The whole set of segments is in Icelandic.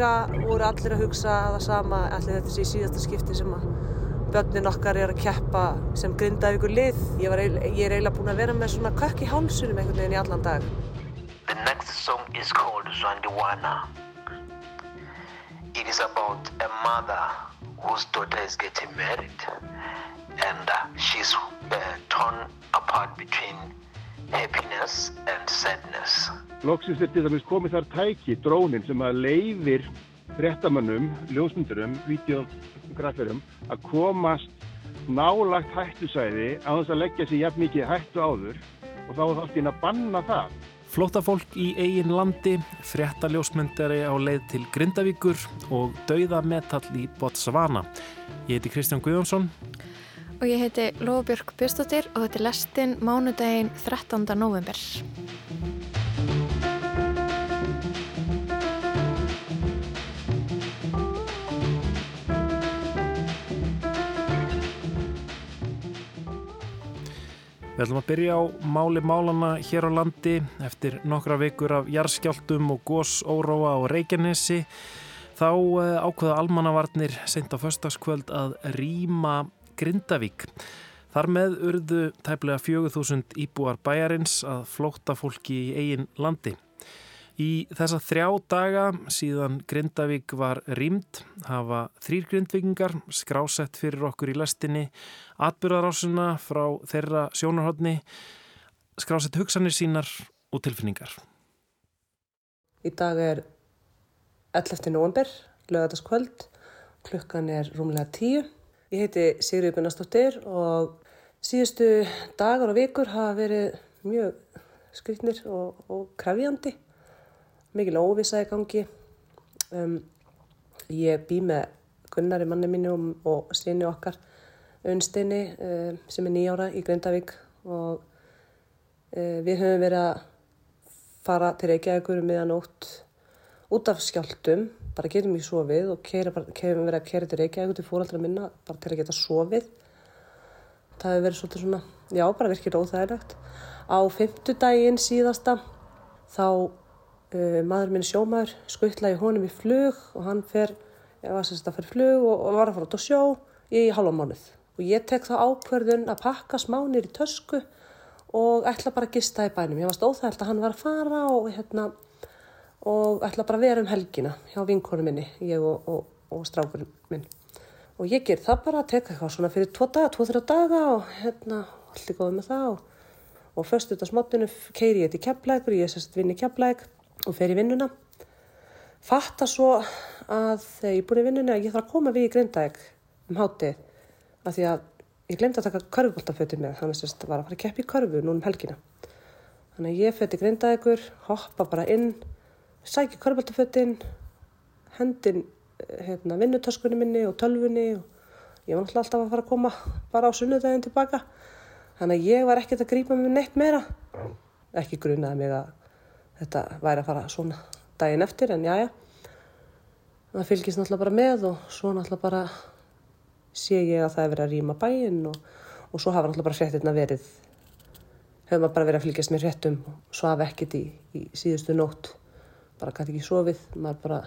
líka voru allir að hugsa að það sama allir þetta sé síðasta skipti sem að börnin okkar er að keppa sem grindaði ykkur lið. Ég, var, ég er eiginlega búin að vera með svona kökk í hálsunum einhvern veginn í allan dag. The next song is called Zwandiwana. It is about a mother whose daughter is getting married and uh, she's uh, torn apart between happiness and sadness. Loksins er til dæmis komið þar tæki, drónin, sem að leifir frettamannum, ljósmyndurum, videograferum að komast nálagt hættusæði á þess að leggja sér jafn mikið hættu áður og þá er það alltaf inn að banna það. Flótafólk í eigin landi, frettaljósmyndari á leið til Grindavíkur og dauða metall í Botswana. Ég heiti Kristján Guðjónsson. Og ég heiti Lóbjörg Björnstóttir og þetta er lestinn mánudaginn 13. november. Við ætlum að byrja á máli málana hér á landi eftir nokkra vikur af jarðskjáltum og gósóróa á Reykjanesi. Þá eh, ákveða almannavarnir sent á föstaskvöld að rýma Grindavík. Þar með urðu tæplega 4000 íbúar bæjarins að flóta fólki í eigin landi. Í þessa þrjá daga síðan Grindavík var rýmd hafa þrýr grindvikingar skrásett fyrir okkur í lestinni atbyrðarásuna frá þeirra sjónarhóttni skrásett hugsanir sínar og tilfinningar. Í dag er 11. november, lögataskvöld, klukkan er rúmlega 10. Ég heiti Sigriði Gunnarsdóttir og síðustu dagar og vikur hafa verið mjög skritnir og, og krafjandi mikil óvisa í gangi. Um, ég bý með Gunnari manni mínu og, síni okkar Unnsteini um, sem er nýjára í Grindavík. Og um, við höfum verið að fara til Reykjavíkur meðanótt út af skjáltum, bara getum við sofið og kemum verið að kera til Reykjavíkur til fóraldra minna bara til að geta sofið. Það hefur verið svolítið svona, já, bara virkir óþægilegt. Á fymtudaginn síðasta þá Uh, maður minn sjómaður skuttlaði honum í flug og hann fer, var sérst að fyrir flug og, og var að fara út á sjó í halva mánuð og ég tek þá ákverðun að pakka smánir í tösku og ætla bara að gista í bænum. Ég varst óþægild að hann var að fara og, hérna, og ætla bara að vera um helgina hjá vinkonu minni, ég og, og strákurinn minn. Og ég ger það bara að teka eitthvað svona fyrir tvo daga, tvo-þrjá daga og hérna, allir góði með það og först út á smottinu keiri ég til kepplækur, ég er sérst vinn í kepplæk og fer í vinnuna. Fatta svo að þegar ég er búin í vinnuna að ég þarf að koma við í Grindavík um hátið af því að ég glemdi að taka körfuboltafötið með þannig að það var að fara að keppi í körfu núna um helgina. Þannig að ég fötti Grindavíkur, hoppa bara inn, sækja körfuboltafötin, hendin hérna, vinnutöskunni minni og tölfunni og ég var náttúrulega alltaf að fara að koma bara á sunnudaginn tilbaka. Þannig að ég var ekkert að grípa mig neitt meira. Ekki grunaði mig að þetta væri að fara svona daginn eftir en jájá það fylgist náttúrulega bara með og svo náttúrulega bara sé ég að það er verið að rýma bæinn og, og svo hafa náttúrulega bara hrettirna verið hefur maður bara verið að fylgjast með hrettum og svo hafa ekkert í, í síðustu nótt bara gæti ekki sofið maður bara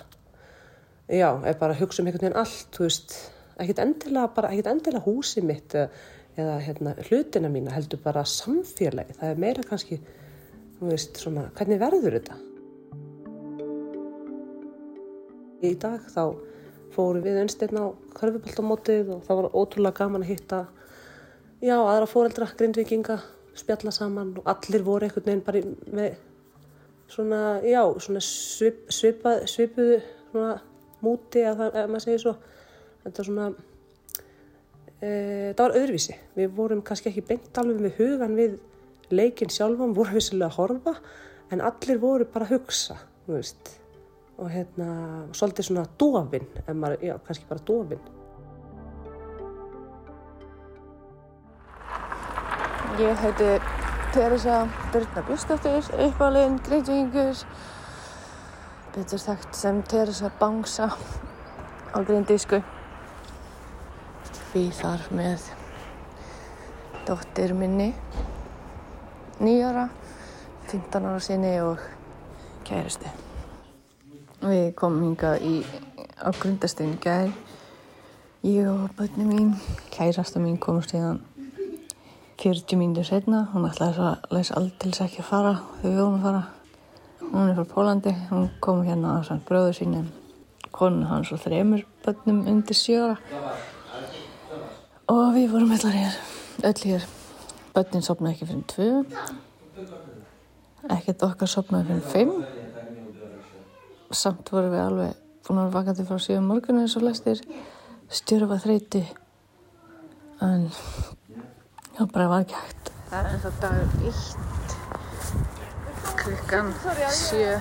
já, er bara að hugsa um einhvern veginn allt þú veist, ekkert endilega bara ekkert endilega húsi mitt eða, eða hérna, hlutina mína heldur bara samfélagi það er meira kannski þú veist, svona, hvernig verður þetta? Í dag þá fórum við einstirn á körfuboltamótið og það var ótrúlega gaman að hitta já, aðra fóreldra, grindvikinga spjalla saman og allir voru einhvern veginn bara með svona, já, svona svip, svipa, svipuðu svona múti að það, ef maður segir svo. Þetta svona e, það var öðruvísi. Við vorum kannski ekki beint alveg með hugan við leikinn sjálfum voru vissilega að horfa en allir voru bara að hugsa og hérna svolítið svona dofin maður, já, kannski bara dofin Ég heiti Teresa Birna Björnsdóttir uppálegin Grindvíkingur betur sagt sem Teresa Bangsa á Grindísku við þar með dóttir minni nýjara, 15 ára sinni og kæristi. Við komum hinga í, á grundastegn gæð. Ég og bönni mín, kærasta mín komum stíðan 40 mínútur setna. Hún ætlaði svo að læsa aldils ekki að fara þegar við vorum að fara. Hún er frá Pólandi, hún kom hérna á sann bröðu sínum, konun hans og þremur bönnum undir sjöra. Og við vorum allar hér, öll hér. Bönnin sopnaði ekki fyrir tvö, ekkert okkar sopnaði fyrir fimm. Samt vorum við alveg búin að vera vakandi frá síðan morgunni eins og lestir, stjörfa þreyti. En það bara var ekki hægt. Það er ennþá dagur eitt, klukkan sjö.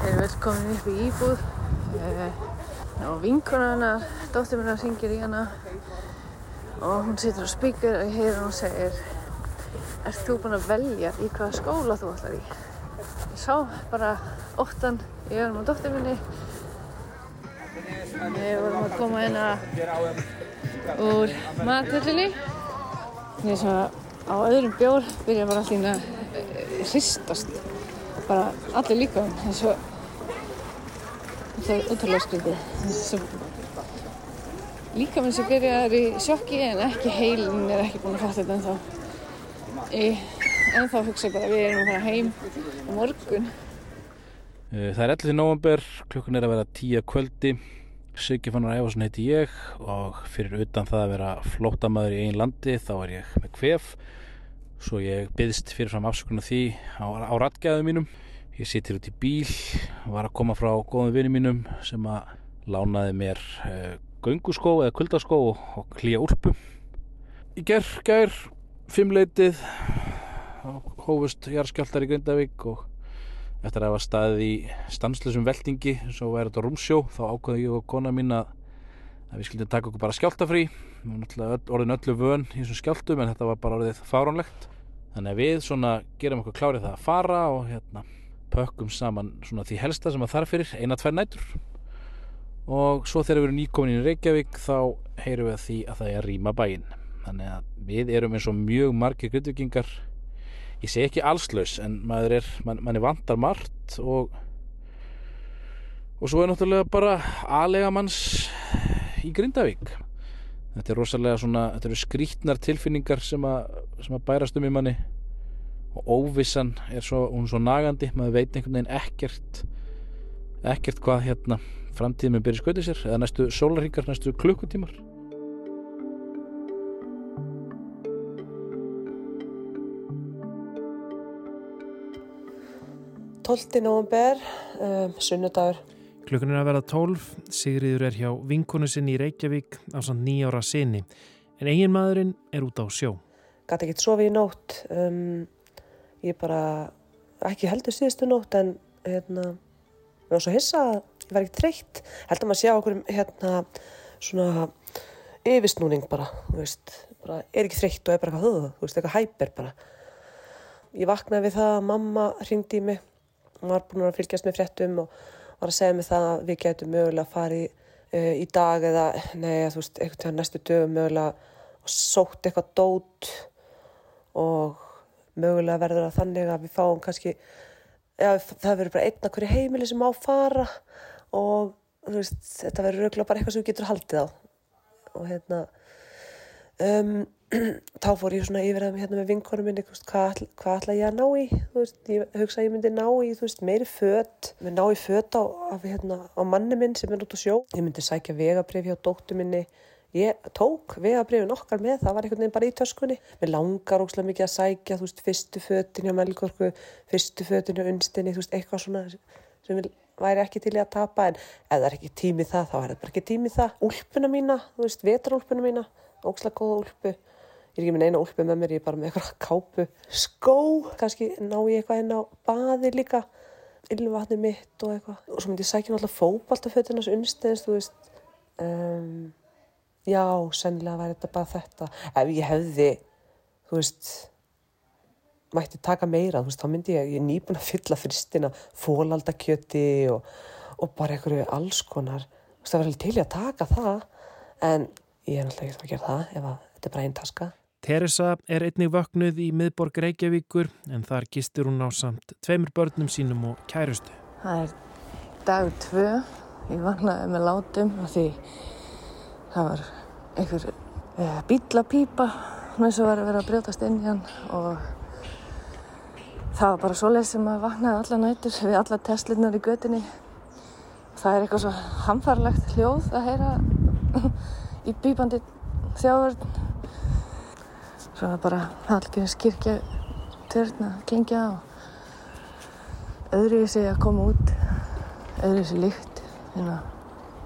Eru velkomin upp í íbúð. Eh, Og vinkona hennar, dóttir að syngja í hana og hún situr á spíkur og ég heyr hún segir Ert þú búinn að velja í hvaða skóla þú ætlar í? Ég sá bara óttan í öðrum á dóttir minni Við vorum að koma hérna úr mathöllinni Ég er svona á öðrum bjór byrja bara allir að hristast. Bara allir líka eins og það er ótrúlega skrítið. Líka minn sem byrjar í sjokki en ekki heilin er ekki búin að fatta þetta ennþá. Ég, ennþá hugsa ég bara við erum að fara heim á morgun. Eh, Það er 11. november, klukkan er að vera 10 kvöldi Siggi Fannar Ævarsson heiti ég og fyrir utan það að vera flótamaður í einn landi þá er ég með kvef. Svo ég byðst fyrirfram afsökunar því á, á ratgæðu mínum. Ég situr út í bíl var að koma frá góðum vinum mínum sem að lánaði mér uh, gönguskó eða kuldaskó og klíja úlpu. Í ger, ger, fimmleitið hófust jarðskjáltar í Grindavík og eftir að hafa staðið í stanslusum veltingi svo væri þetta rúmsjó þá ákvaði ég og kona mín að, við skildum taka okkur bara skjáltafrí við náttúrulega öll, orðin öllu vön í þessum skjáltum en þetta var bara orðið fáránlegt. Þannig að við svona gerum okkur klárið það að fara og hérna pökkum saman svona því helsta sem að þarf fyrir eina, tvær nætur. Og svo þegar við erum nýkomin í Reykjavík þá heyrum við að því að það er að rýma bæinn. Þannig að við erum eins og mjög margir grindvikingar ég segi ekki allslaus en maður er, man, manni vantar margt og og svo er náttúrulega bara aðlega manns í Grindavík. Þetta er rosalega svona þetta eru skrítnar tilfinningar sem að, sem að bærast um í manni og óvissan er svo, hún er svo nagandi maður veit einhvern veginn ekkert ekkert hvað hérna framtíðin með byrja skautið sér eða næstu sólarhingar, næstu klukkutímar 12. november, um, sunnudagur. Klukkan er að verða 12, Sigriður er hjá vinkonu sinni í Reykjavík á samt nýjára sinni, en eigin maðurinn er út á sjó. Gæti ekki sofið í nótt, um, ég bara, ekki heldur síðustu nótt en hérna, ég var svo hissa að ég var ekki treytt. Held að maður sjá okkur hérna svona yfirsnúning bara, þú veist, bara er ekki þreytt og er bara eitthvað höfðu, þú veist, eitthvað hæper bara. Ég vaknaði við það að mamma hringdi í mig, var búin að fylgjast með fréttum og var að segja mig það að við getum mögulega að fara í, uh, í dag eða, nei, þú veist, eitthvað næstu dögum mögulega og sótt eitthvað dót og mögulega verður það þannig að við fáum kannski, ja, það verður bara einn að hverju heimili sem á fara og þú veist, þetta verður rauglega bara eitthvað sem við getur haldið á. Og hérna um, þá fór ég svona yfir að hérna með vinkonum minni, veist, hvað, hvað ætla ég að ná í veist, ég hugsa að ég myndi ná í veist, meiri föt, við ná í föt á, hérna, á manni minn sem er út á sjó. Ég myndi sækja vegabrif hjá dóttu minni. Ég tók vegabrifin okkar með það var einhvern veginn bara í töskunni. Mér langar óslega mikið að sækja, fyrstu fötin hjá Melgorku, fyrstu fötin hjá Unstinni, eitthvað svona sem vil væri ekki til í að tapa. En ef það er ekki tími það, þá er það bara ekki tími það. Úlpuna mína, þú veist, vetarúlpuna mína ókslega góða úlpu. ég er ekki með neina úlpu með mér, ég er bara með eitthvað kápu. Skó, kannski ná ég eitthvað inn á baði líka ylvatni mitt og eitthvað. Og svo myndi ég sækja náttúrulega fókbaltafötunas unnstæðins, þú veist. Um, já, sennilega væri þetta bara þetta. Ef ég hefði þú veist mætti taka meira, þú veist, þá myndi ég, ég er nýbúin að fylla fristina, fólaldakjöti og, og bara einhverju alls konar, þú veist, það var alveg til í að taka það, en ég er náttúrulega ekki að gera það ef að þetta er bara einn taska. Teresa er einnig vöknuð í miðborg Reykjavíkur en þar gistur hún á samt tveimur börnum sínum og kærustu. Það er dag tvö. Ég vaknaði með látum og því það var einhver eh, bílapípa eins og var að vera að brjótast inn í hann og það var bara svoleið sem að vaknaði alla nætur við alla testlirnar í götinni. Það er eitthvað svo hamfarlegt hljóð að heyra í bípandi þjáverðin. Svo var bara Hallgríms kirkja törn að klingja og öðru í sig að koma út, öðru í sig líkt hérna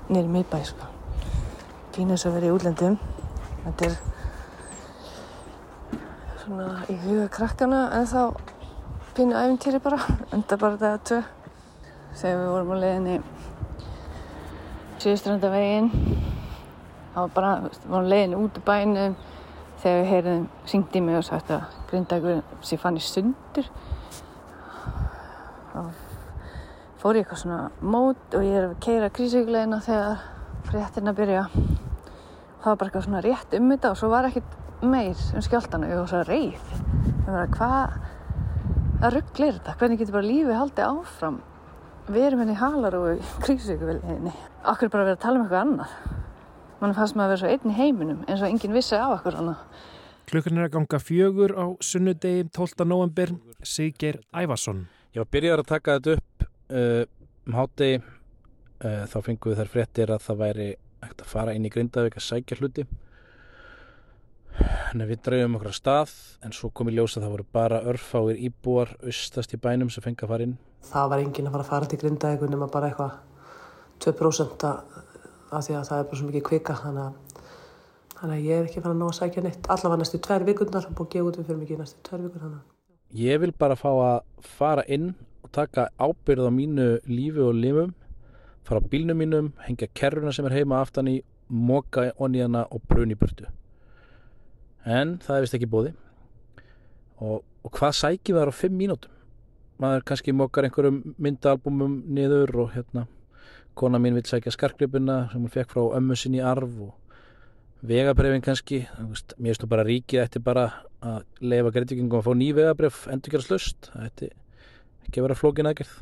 nýri miðbæ sko. Pínu þess að vera í útlendum. Þetta er svona í huga krakkana en þá pínu æfintýri bara, enda bara það að tvö. Þegar við vorum á leiðinni Sýðstrandavegin, þá var bara, við vorum leiðinni út úr bænum þegar við heyrðum, syngdi mig og sagt að grindagur sem fann í sundur. Þá fór ég eitthvað svona mót og ég er að keira krísíkulegina þegar fréttina byrja. Það var bara eitthvað svona rétt um þetta og svo var ekkert meir um skjáltana og ég var svo reið. Ég var að hvað, það rugglir þetta, hvernig getur bara lífið haldið áfram? Við erum henni í halar og krísíkuleginni. Akkur bara verið að tala um eitthvað annað. Mann fannst maður að vera svo einn í heiminum eins og enginn vissi á okkur annað. Klukkan er að ganga fjögur á sunnudegi 12. november, Siggeir Ævarsson. Ég var byrjar að taka þetta upp uh, um hátegi uh, þá fengum við þær fréttir að það væri ekkert að fara inn í Grindavík að sækja hluti en við drauðum okkur að stað en svo kom í ljósa að það voru bara örfáir íbúar austast í bænum sem fengi að fara inn Það var enginn að fara að fara til Grindavík nema bara eitthvað 2% af því að það er bara svo mikið kvika þannig að, þannig að ég er ekki fara að ná að sækja neitt. Allavega næstu tvær vikurnar og búið við fyrir mikið næstu þannig að Ég vil bara fá að fara inn og taka ábyrð á mínu lífi og limum fara á bílnum mínum, hengja kerruna sem er heima aftan í, moka onni hana og bruni burtu. En það er vist ekki bóði og, og hvað sækjum það á 5 mínútum? Maður kannski mokar einhverjum myndaalbumum niður og hérna kona mín vil sækja skarkgripuna sem hún fekk frá ömmu sinni í arf og vegabrefin kannski. Veist, mér finnst þú bara ríkið eftir bara að leifa greitingum að fá ný vegabref endur gera slust það ætti ekki að vera flókin aðgerð.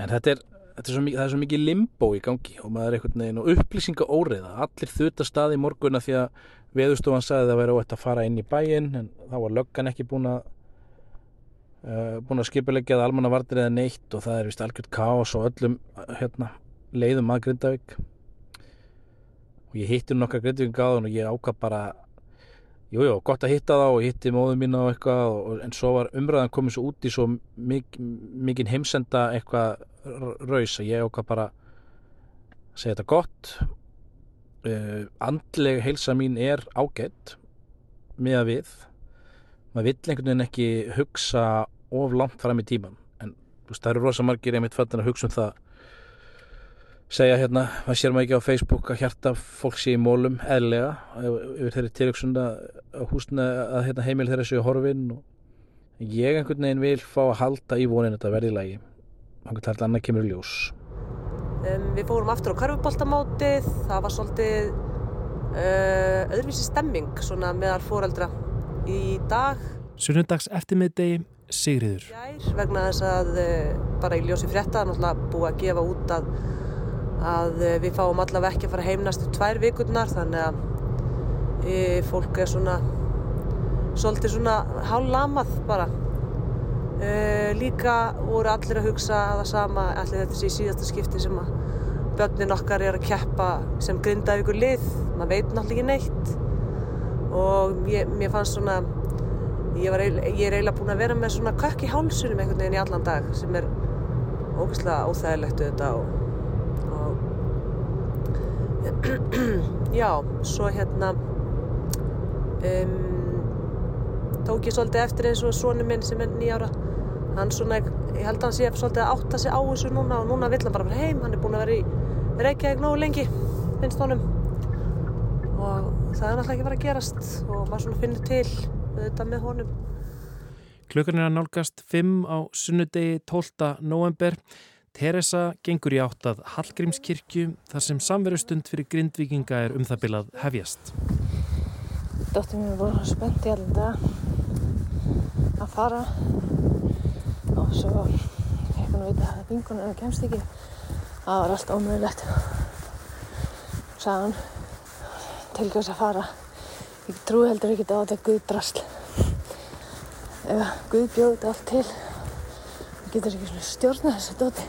En þetta er, þetta er mikið, það er svo mikið limbo í gangi og maður er einhvern veginn og upplýsinga óriða, allir þurft að staði í morgunna því að veðustofan sagði að það væri óætt að fara inn í bæinn en þá var löggan ekki búin að uh, búin að skipulegja að almanna vartir eða neitt og það er vist algjört kaos og öllum hérna, leiðum að Grindavík. Og ég hitti nokkar Grindavík gáðan og ég ákvað bara jújú, jú, gott að hitta þá og hitti móðu mín á eitthvað og, en svo var umræðan komið svo út í svo mik mikinn heimsenda eitthvað raus að ég ákvað bara segja þetta gott. Uh, andleg heilsa mín er ágætt með að við. Maður vill einhvern veginn ekki hugsa of langt fram í tíman en veist, það eru rosa margir einmitt fættin að hugsa um það. Segja hérna, maður sér maður ekki á Facebook að hjarta fólk sé í mólum eðlega yfir þeirri tilöksun að húsna að hérna, heimil þeirra séu horfin og ég einhvern veginn vil fá að halda í vonin þetta verði lægi hann getur alltaf annað kemur ljós. Um, Við fórum aftur á karfuboltamótið það var svolítið uh, öðruvísi stemming meðal fóreldra í dag Sunnundags eftirmiðdegi Sigriður vegna þess að uh, bara í ljósi frétta náttúrulega búið að gefa út að að við fáum allavega ekki að fara heim næstu tvær vikurnar þannig að e, fólk er svona svolítið svona hállamað bara. E, líka voru allir að hugsa að það sama allir þetta sé í síðasta skipti sem að börnin okkar er að keppa sem grindaði ykkur lið maður veit náttúrulega ekki neitt. Og ég, mér fannst svona ég, var, ég er eiginlega búin að vera með svona kökk í hálsunum einhvern veginn í allan dag sem er ógeðslega óþægilegt auðvitað og já, svo hérna um, tók ég svolítið eftir eins og sonu minn sem er nýjára hann svona, ég held að hann sé svolítið að átta sig á þessu núna og núna vill hann bara heim. Hann er búin að vera í Reykjavík nógu lengi finnst honum. Og það er náttúrulega ekki verið að gerast og maður svona finnir til þetta með honum Klukkan er að nálgast 5 á sunnudegi 12. november Teresa gengur í átt að Hallgrímskirkju þar sem samverustund fyrir grindvikinga er um það bilað hefjast. Dóttir mér voru spennt í allan dag að fara og svo búin að vita að vingunum hennar kemst ekki. Það var allt ómögulegt. Sæðan til hvers að fara. Ég trú heldur ekki á þetta guðdrasl. Ef Guð bjóði þetta allt til, það getur ekki svona stjórna þessu dóti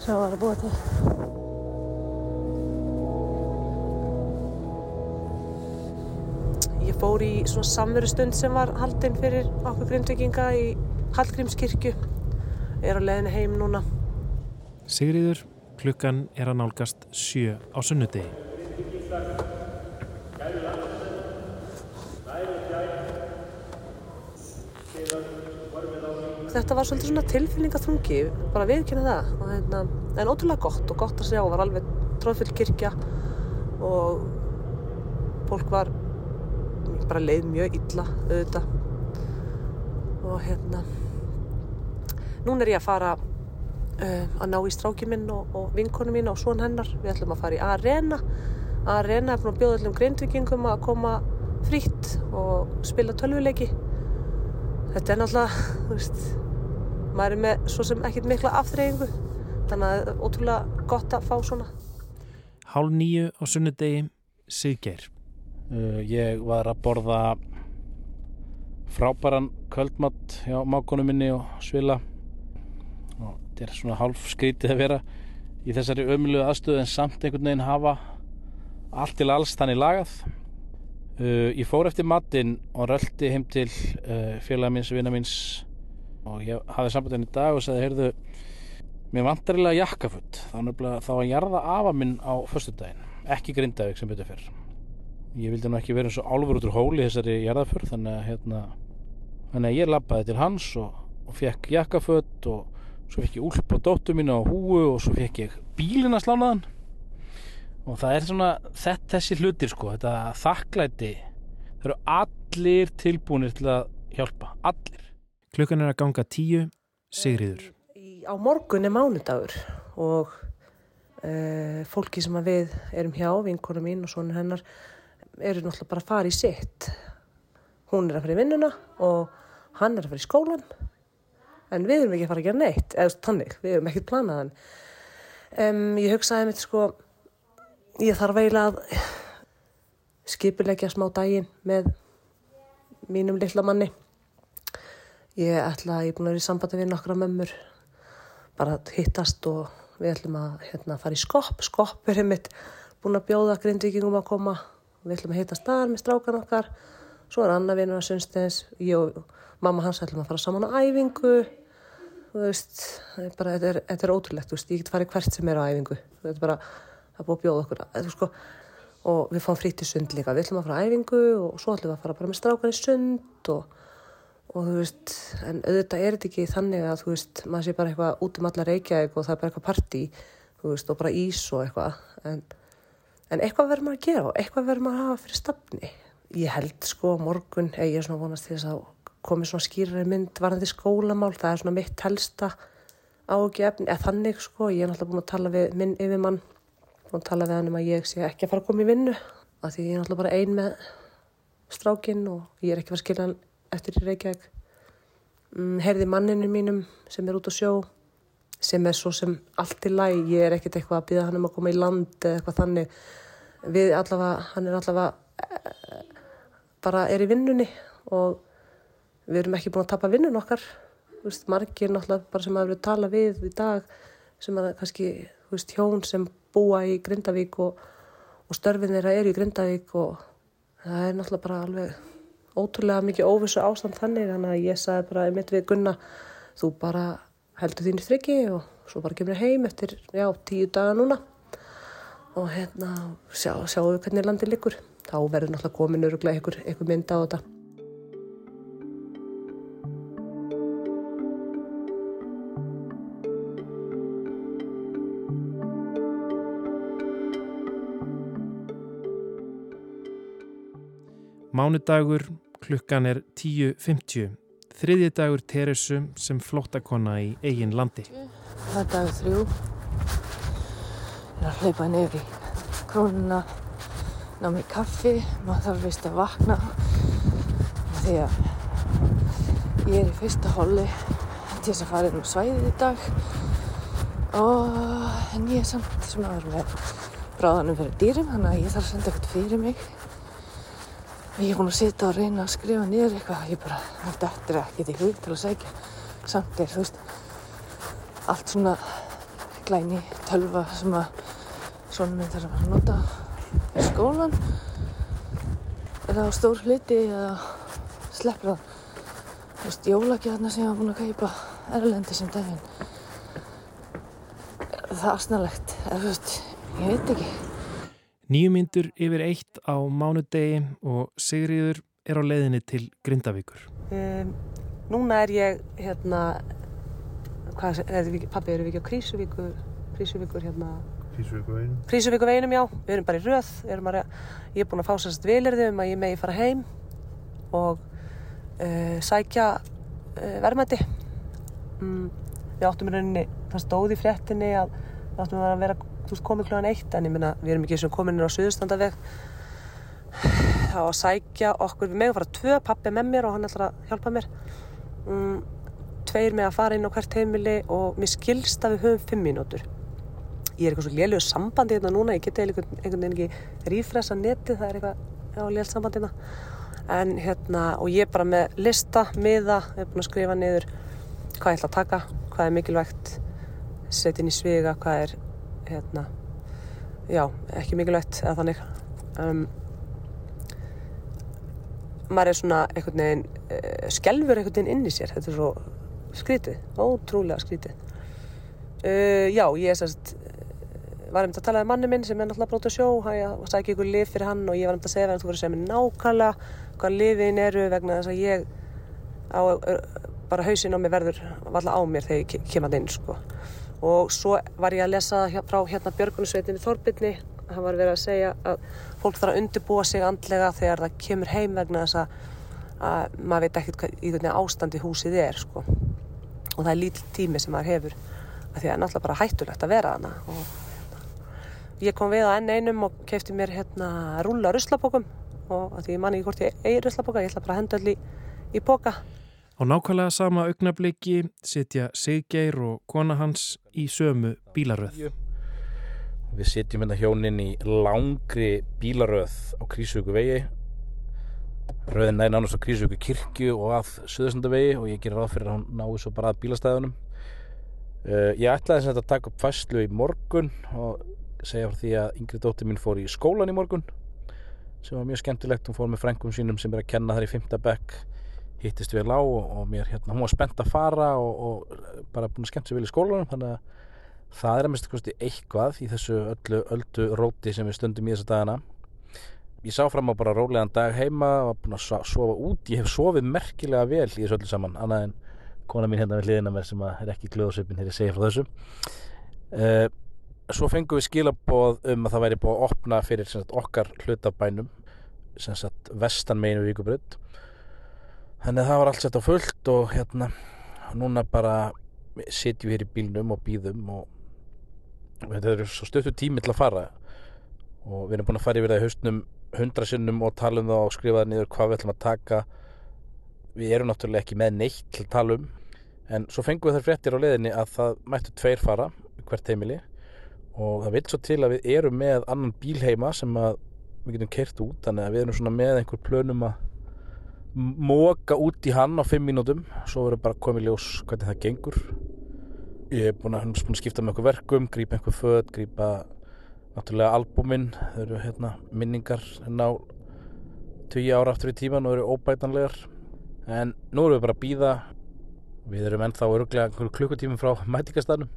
sem það var að búa til. Ég fór í svona samverustund sem var haldinn fyrir okkur grindvikinga í Hallgrímskirkju. Er á leiðinu heim núna. Sigriður, klukkan er að nálgast sjö á sunnudegi. Þetta var svolítið svona tilfinningaþungi, bara viðkynna það. Og, hérna, en ótrúlega gott og gott að sjá, var alveg tróðfull kirkja og fólk var bara leið mjög illa auðvitað. Og hérna, núna er ég að fara uh, að ná í stráki minn og, og vinkonu mín og svon hennar. Við ætlum að fara í Arena. Arena er búin að bjóða öllum grindvikingum að koma frýtt og spila tölvuleiki. Þetta er náttúrulega, þú veist, maður er með svo sem ekkert mikla afþreyingu. Þannig að það er ótrúlega gott að fá svona. Hálf nýju á sunnudegi, Siggeir. Uh, ég var að borða frábæran kvöldmatt hjá mákonu minni og svila og þetta er svona hálf skrítið að vera í þessari ömulegu aðstöðu en samt einhvern veginn hafa allt til alls þannig lagað uh, ég fór eftir matinn og röldi heim til uh, félaga minns, vina minns og ég hafði sambandin í dag og sagði, heyrðu mér vantarilega jakkafutt þá, nefnilega- þá að jarða afa minn á föstudaginn, ekki grindavík sem betur fyrr ég vildi nú ekki vera eins og álfur út úr hóli þessari jarðaför þannig að hérna þannig að ég labbaði til hans og, og fekk jakkafött og svo fekk ég úlp á dóttu mína og húu og svo fekk ég bílina slánaðan og það er svona þetta, þessi hlutir sko, þetta þakklæti það eru allir tilbúinir til að hjálpa, allir Klukkan er að ganga tíu, Sigriður. Á morgun er mánudagur og uh, fólki sem að við erum hjá, vinkonu mín og svona hennar, eru náttúrulega bara að fara í sitt. Hún er að fara í vinnuna og hann er að fara í skólan. En við erum ekki að fara að gera neitt, eða tannig, við erum ekkert planaðan. Um, ég hugsaði mitt sko, ég þarf eiginlega að skipilegja smá daginn með mínum litla manni. Ég ætla, ég er búin að vera í sambandi við nokkra mömmur, bara að hittast og við ætlum að hérna, fara í skopp. Skopp er einmitt búin að bjóða grindvíkingum að koma. Við ætlum að hittast þar með strákan okkar. Svo er Anna vinnur að sunnstæðins. Ég og mamma hans ætlum að fara saman á æfingu. Þú veist, bara, þetta er, þetta er ótrúlegt, veist, ég get farið hvert sem er á æfingu. Þetta er bara, það er búið að bjóða okkur. Þetta, sko, og við fáum frýtt í sund líka. Við ætlum að fara á æfingu og svo ætlum við að fara bara með strákan í sund og og þú veist, en auðvitað er þetta ekki þannig að þú veist, maður sé bara eitthvað út um alla Reykjavík og það er bara eitthvað partí veist, og bara ís og eitthvað en, en eitthvað verður maður að gera og eitthvað verður maður að hafa fyrir stafni ég held sko morgun ég er svona vonast til þess að komi svona skýrari mynd varðandi skólamál, það er svona mitt helsta ágefni, eða þannig sko ég er náttúrulega búin að tala við minn yfirmann að tala við hann um að ég sé ekki að fara að koma í vinnu af því ég er náttúrulega bara ein með strákinn og ég er ekki að fara að skilja hann eftir í Reykjavík. Mm, heyrði manninu mínum sem er út á sjó sem er svo sem allt í læg ég er ekkert eitthvað að býða hann um að koma í land eða eitthvað þannig. Við allavega, hann er allavega eh, bara er í vinnunni og við erum ekki búin að tapa vinnun okkar. Margir náttúrulega bara sem að við tala við í dag sem að kannski, veist, hjón sem búa í Grindavík og, og störfin þeirra eru í Grindavík og það er náttúrulega bara alveg ótrúlega mikið óvissu ástand þannig þannig að ég sagði bara mitt við Gunna þú bara heldur þín í strikki og svo bara kemur heim eftir já, tíu daga núna og hérna sjá, sjáum við hvernig landið liggur. Þá verður náttúrulega komin öruglega einhver, einhver mynd á þetta Mánudagur, klukkan er 10.50. Þriðji dagur Teresu sem flóttakonna í eigin landi. Það er dag þrjú. Ég er að hlaupa niður í krónuna, ná mér kaffi, maður þarf vist að vakna því að ég er í fyrsta holli til þess að fara á svæðið í dag og en ég er samt svona að vera með bráðanum fyrir dýrum þannig að ég þarf að senda eitthvað fyrir mig ég er búin að sitja og reyna að skrifa niður eitthvað. Ég bara, þetta er ekkert í hug til að segja samt er þú veist allt svona glæni tölva sem að svona minn þarf að nota í skólan eða á stór hluti eða sleppur það? Þú veist, jólagjarnar sem ég var búin að kaupa erlendi sem daginn. Það er asnalegt eða þú veist, ég veit ekki Nýju myndur yfir eitt á mánudegi og Sigriður er á leiðinni til Grindavíkur. Um, núna er ég hérna, hvað er þetta, pabbi, erum við ekki á Krísuvíku, Krísuvíkur hérna, Krísuvíku veginn. Krísuvíku veginum, já, við erum bara í röð, að, ég er búin að fá sérst vilirði um að ég megi fara heim og uh, sækja uh, verðmætti. Mm, við áttum í rauninni, það stóði í fréttinni að við áttum að vera þú veist, komið klúan eitt, en ég minna, við erum ekki sem kominir á Suðustandaveg þá að sækja okkur, við megum fara tvö, pappi með mér og hann ætlar að hjálpa mér. Mm, tveir með að fara inn á hvert heimili og mér skilst að við höfum fimm mínútur. Ég er eitthvað svo lélugur sambandi hérna núna, ég geti einhvern veginn ekki rífresa netið, það er eitthvað já, lélt sambandi hérna. En hérna, og ég er bara með lista, miða, við erum búin að skrifa niður hvað ég ætla að taka, hvað er mikilvægt setja inn í sviga, hvað er hérna, já, ekki mikilvægt eða þannig. Um, maður er svona einhvern veginn uh, skelfur einhvern veginn inn í sér. Þetta er svo skrítið, ótrúlega skrítið. Uh, já, ég er sérst var um þetta að tala um manni minn sem er náttúrulega brótið sjó. Og sækja ykkur lif fyrir hann og ég var þetta að segja að þú verður að segja mér nákvæmlega hvað lifin eru vegna þess að ég á, bara hausinn á mig verður valla á mér þegar ég kem að inn sko. Og svo var ég að lesa frá hérna Björgunarsveitinni Þorbirni. Það var verið að segja að fólk þarf að undirbúa sig andlega þegar það kemur heim vegna þess að, að maður veit ekkert hvað í hvernig ástandi húsið er sko. og það er lítill tími sem maður hefur að því að það er náttúrulega bara hættulegt að vera hana og hérna, ég kom við á enn einum og kefti mér hérna rúla ruslapókum og því ég man ekki hvort ég eigi ruslapóka ég ætla bara að henda öll í, í póka Á nákvæmlega sama augnabliki sitja Siggeir og kona hans í sömu bílaröð. Við sitjum hérna hjónin í langri bílaröð á Krísugu vegi. Röðin næri nánast á Krísugu kirkju og að Suðarsandavegi og ég gerir ráð fyrir að hann náðu svo bara að bílastæðunum. Uh, ég ætlaði þetta að taka upp fæslu í morgun og segja frá því að yngri dóttir mín fór í skólan í morgun sem var mjög skemmtilegt. Hún fór með frengum sínum sem er að kenna þar í 5. bekk hittist við lág og, og mér hérna, hún var spennt að fara og, og bara búin að skemmt sér vel í skólanum þannig að það er að mista kosti eitthvað í þessu öllu öldu róti sem við stundum í þessa dagana. Ég sá fram á bara rólegan dag heima og var búin að sofa út ég hef sofið merkilega vel í þessu öllu saman annað en kona mín hérna við hliðina mér sem er ekki glöðsöpinn hér ég segja frá þessu. Uh, svo fengum við skilaboð um að það væri búin að opna fyrir sagt, okkar hlutabænum vestan meginu vikubrödd Þannig að það var allt sett á fullt og hérna núna bara sitjum við hér í bílnum og býðum og, og þetta er svo stöttu tími til að fara. Og við erum búin að fara yfir það í haustnum hundra sinnum og tala um það og skrifa það niður hvað við ætlum að taka. Við erum náttúrulega ekki með neitt til að tala um en svo fengum við þar fréttir á leðinni að það mættu tveir fara hvert heimili. Og það vil svo til að við erum með annan bíl heima sem við getum kert út þannig að við erum svona með einhver plönum að móka út í hann á 5 mínútum svo verður bara komið ljós hvernig það gengur. Ég er búin að, búin að skipta með einhver verkum, grípa einhver född grípa náttúrulega albúminn þau eru hérna, minningar ná 10 ára aftur í tíman og eru óbætanlegar. En nú erum við bara að býða við erum ennþá öruglega klukkutímum frá mætingastanum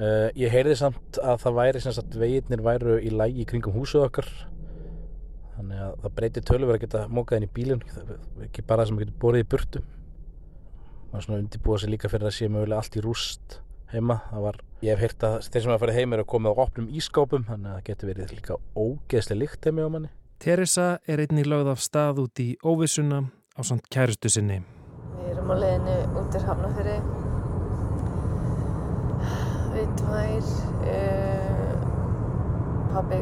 uh, ég heyrði samt að það væri sem sagt veginnir væru í lægi kringum húsuð okkar þannig að það breytir tölur að geta mókað inn í bílun er ekki bara það sem getur borðið í burtu. Maður svona undirbúa sig líka fyrir að sé mögulega allt í rúst heima. Var, ég hef heyrt að þeir sem hafa farið heim er að koma á opnum ískápum þannig að það getur verið líka ógeðslega líkt heimi á manni. Teresa er einnig lögð af stað út í óvissuna á samt kærustu sinni. Við erum á leiðinu út í Hafnafjörði við tvær uh, pabbi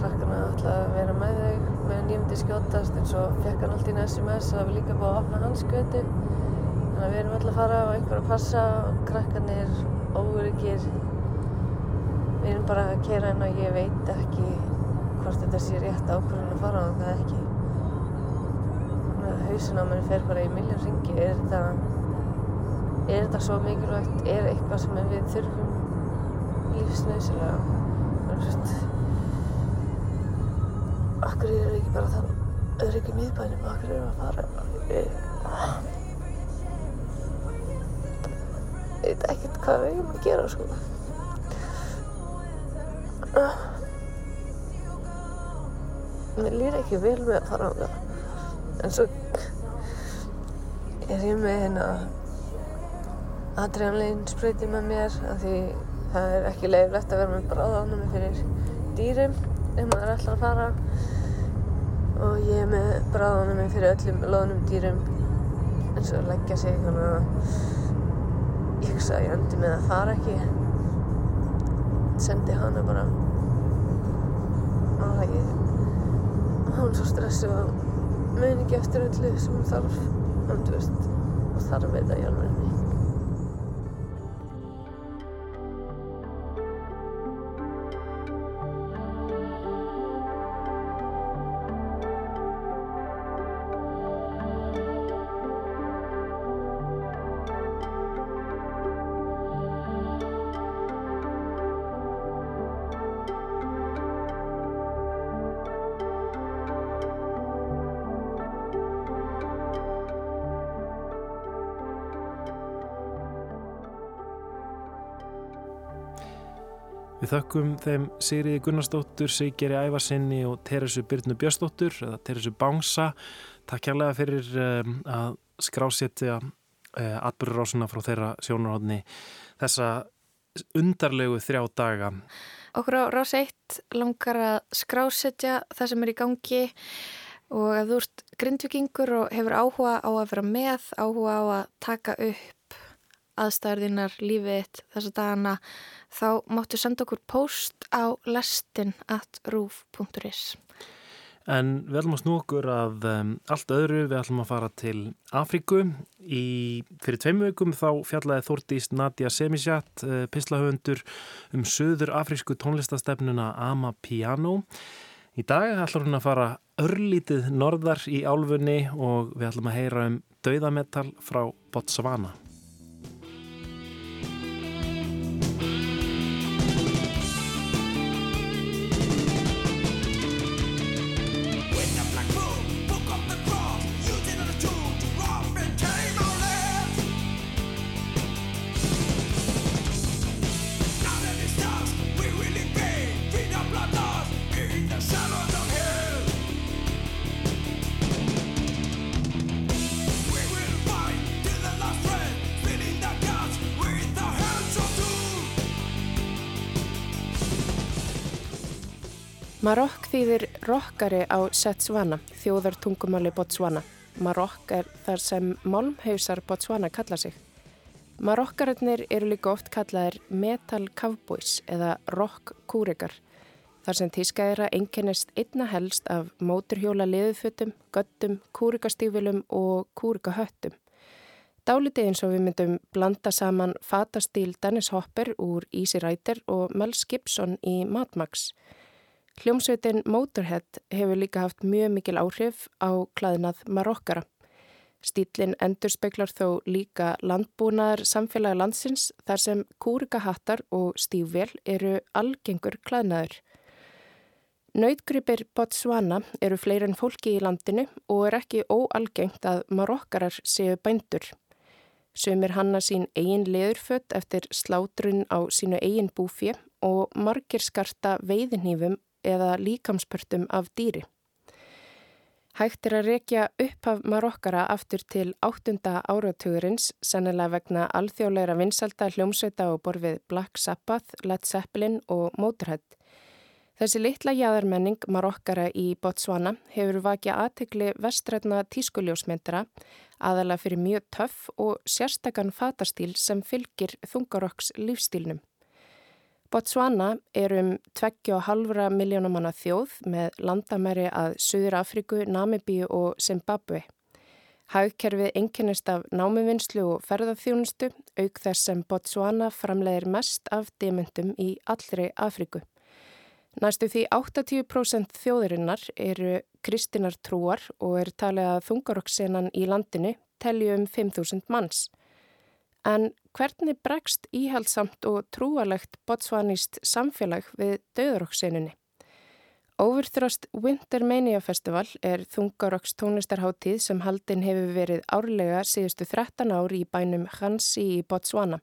krakkana ætla að vera með þau meðan ég myndi skjótast en svo fekk hann allt í SMS að við líka búið að opna hans götu þannig að við erum alltaf að fara á einhver að passa og krakkanir óryggir. Við erum bara að kera inn og ég veit ekki hvort þetta sé rétt ákvörðun að fara á það ekki. Þannig að hausin á mér fer bara í miljón ringi. Er þetta, er þetta svo mikilvægt? Er eitthvað sem við þurfum lífsnausilega? Veist, Akkur er ekki bara þann öryggi miðbænum, akkur er að fara? Ég veit ekkert hvað við erum að gera sko. Mér lýr ekki vel með að fara á það en svo er ég með hérna adrenalín spreyti með mér af því það er ekki leiðilegt að vera með bráðanum fyrir dýrum ef maður er alltaf að fara. Og ég er með bráðanum minn fyrir öllum loðnum dýrum. Eins og leggja sig þannig að ég hugsa að ég endi með að fara ekki. Sendi hana bara. Og það ég hún svo stressu og mun ekki eftir öllu sem hún þarf. Og þú veist og þarf þetta í alveg Við þökkum þeim Sigriði Gunnarsdóttur, Sigeri Ævarsinni og Teresu Byrnu Björnsdóttur eða Teresu Bánsa. Takk kærlega fyrir um, að skrásetja uh, atbyrjurásuna frá þeirra sjónarhóðni þessa undarlegu þrjá daga. Okkur á rás 1 langar að skrásetja það sem er í gangi og að þú ert grindvikingur og hefur áhuga á að vera með, áhuga á að taka upp aðstæðarðinnar lífið þessa dagana þá máttu senda okkur post á lestin at roof.is En við ætlum að snú okkur að um, allt öðru, við ætlum að fara til Afríku. Í, fyrir tveim veikum þá fjallaði Þórtís Nadia Semisjat, uh, pislahöfundur um söður afrísku tónlistastefnuna Ama Piano. Í dag ætlum hún að fara örlítið norðar í álfunni og við ætlum að heyra um dauðametal frá Botswana. Þýðir rokkari á Setswana, þjóðar tungumáli Botswana. Marokk er þar sem málmhausar Botswana kalla sig. Marokkarinnir eru líka oft kallaðir metal cowboys eða rock kúrikar. Þar sem tískaðira einkennist einna helst af móturhjóla liðufutum, göttum, kúrikastífilum og kúrikahöttum. Dálítið eins og við myndum blanda saman fatastíl Dennis Hopper úr Easy Rider og Mel Gibson í Mad Max. Hljómsveitin Motorhead hefur líka haft mjög mikil áhrif á klæðinað Marokkara. Stílinn endur speklar þó líka landbúnaðar samfélagi landsins þar sem kúrikahattar og stífvél eru algengur klæðinaður. Nautgripir Botswana eru fleiri en fólki í landinu og er ekki óalgengt að marokkarar séu bændur. Sumir hanna sín eigin leðurfött eftir slátrun á sínu eigin búfi og margir skarta veiðinhýfum eða líkamspörtum af dýri. Hægt er að rekja upphaf marokkara aftur til áttunda áratugurins, sennilega vegna alþjóðleira vinsalda hljómsveita og borfið Black Sabbath, Led Zeppelin og Motorhead. Þessi litla jæðarmenning marokkara í Botswana hefur vakið aðtegli vestrætna tískuljósmyndara aðalega fyrir mjög töff og sérstakann fatastíl sem fylgir þungarokks lífstílnum. Botswana er um 2,5 miljónum manna þjóð með landamæri að Suður Afriku, Namibíu og Zimbabwe. Hagkerfið einkennist af námivinnslu og ferðarþjónustu auk þess sem Botswana framleiðir mest af demundum í allri Afriku. Næstu því 80% þjóðurinnar eru kristinar trúar og er talið að þungaroksenan í landinu telju um 5.000 manns. En hvernig bregst íhaldsamt og trúalegt botsvanist samfélag við döðaroksenunni? Overthrust Winter Mania Festival er þungarokks tónlistarháttíð sem haldinn hefur verið árlega síðustu 13 ár í bænum Hansi í Botswana.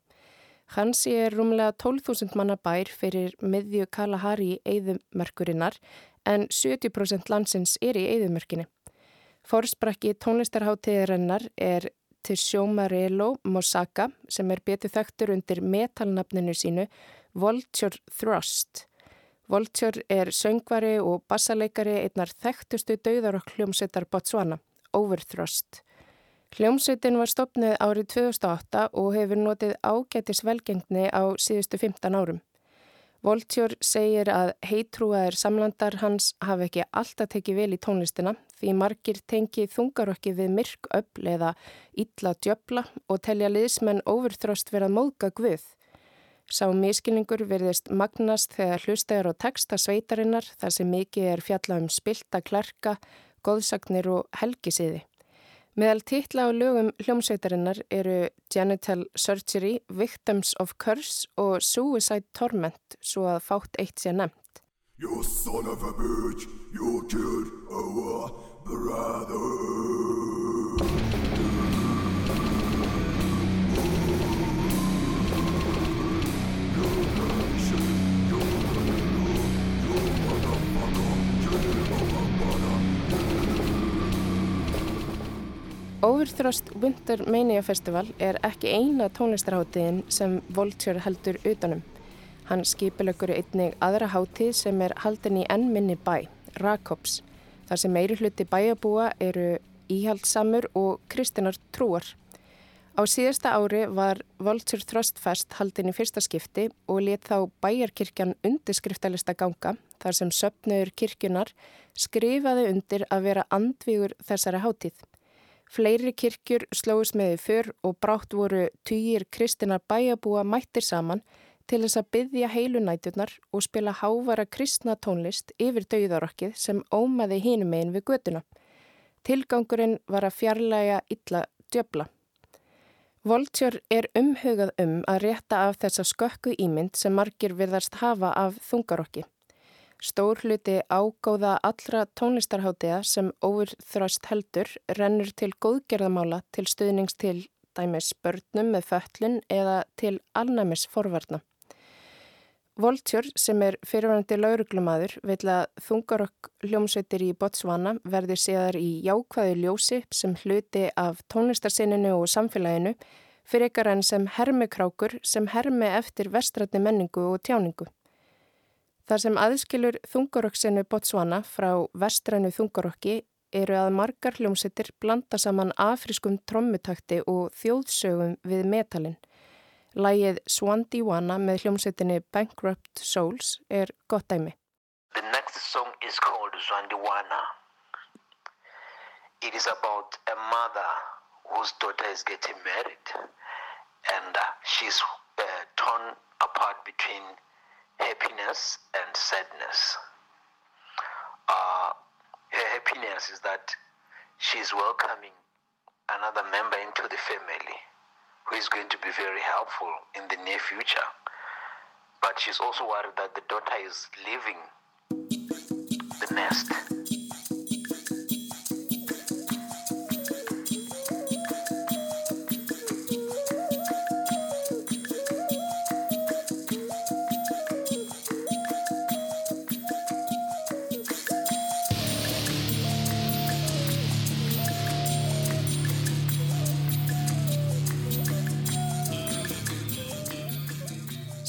Hansi er rúmlega 12.000 manna bær fyrir miðju Kalahari í Eðumörkurinnar en 70% landsins er í Eðumörkinni. Forsprakki tónlistarháttíðarinnar er Tishomarelo Mosaka sem er betur þektur undir metalnafninu sínu Vulture Thrust. Voltjör er söngvari og bassaleikari einnar þekktustu dauðarokk hljómsveitar Botswana, Overthrust. Hljómsveitin var stopnið árið 2008 og hefur notið ágætis velgengni á síðustu 15 árum. Voltjör segir að heitrúaðir samlandar hans hafi ekki alltaf tekið vel í tónlistina því margir tengi þungarokki við myrk öll eða illa djöbla og telja liðsmenn Overthrust verað móðga guð. Sá miskilningur verðist magnast þegar hlustegar og texta sveitarinnar þar sem mikið er fjalla um spilta klarka, góðsagnir og helgisiði. Meðal titla á lögum hljómsveitarinnar eru Genital Surgery, Victims of Curse og Suicide Torment svo að fátt eitt sé nefnt. You son of a bitch, you killed our. Overthrust Winter Mania Festival er ekki eina tónlistarháttiðin sem Vulture heldur utanum. Hann skipilökur einnig aðra háttið sem er haldin í ennminni bæ, Rakops, þar sem meiri hluti bæjabúa eru íhaldsamur og kristinar trúar. Á síðasta ári var Vulture Thrust Fest haldin í fyrsta skipti og let þá bæjarkirkjan undirskriftalista ganga þar sem söpnöður kirkjunar skrifaði undir að vera andvígur þessari háttíð. Fleiri kirkjur slóðist með í för og brátt voru týjir kristina bæjabúa mættir saman til þess að byggja heilunæturnar og spila hávara kristna tónlist yfir dauðarokkið sem ómaði hínum einn við göduna. Tilgangurinn var að fjarlæga illa djöbla. Voltjör er umhugað um að rétta af þessa skökku ímynd sem margir virðast hafa af þungarokki. Stór hluti ágóða allra tónlistarháttiða sem óurþrast heldur rennur til góðgerðamála til stuðnings til dæmis börnum með föllun eða til alnæmis forvarna. Voltjör sem er fyrirvændi lauruglumadur vil að þungarokk hljómsveitir í Botswana verði séðar í jákvæðu ljósi sem hluti af tónlistarsinninu og samfélaginu fyrir ykkar enn sem hermikrákur sem hermi eftir vestrætni menningu og tjáningu. Þar sem aðskilur þungarokksennu Botswana frá vestrænu þungarokki eru að margar hljómsettir blanda saman afriskum trommutakti og þjóðsögum við metalin. Lægið Swandiwana með hljómsettinni Bankrupt Souls er gott dæmi. The next song is called Swandiwana. It is about a mother whose daughter is getting married and uh, she's uh, torn apart between happiness and sadness. Uh, her happiness is that she's welcoming another member into the family who is going to be very helpful in the near future. But she's also worried that the daughter is leaving the nest.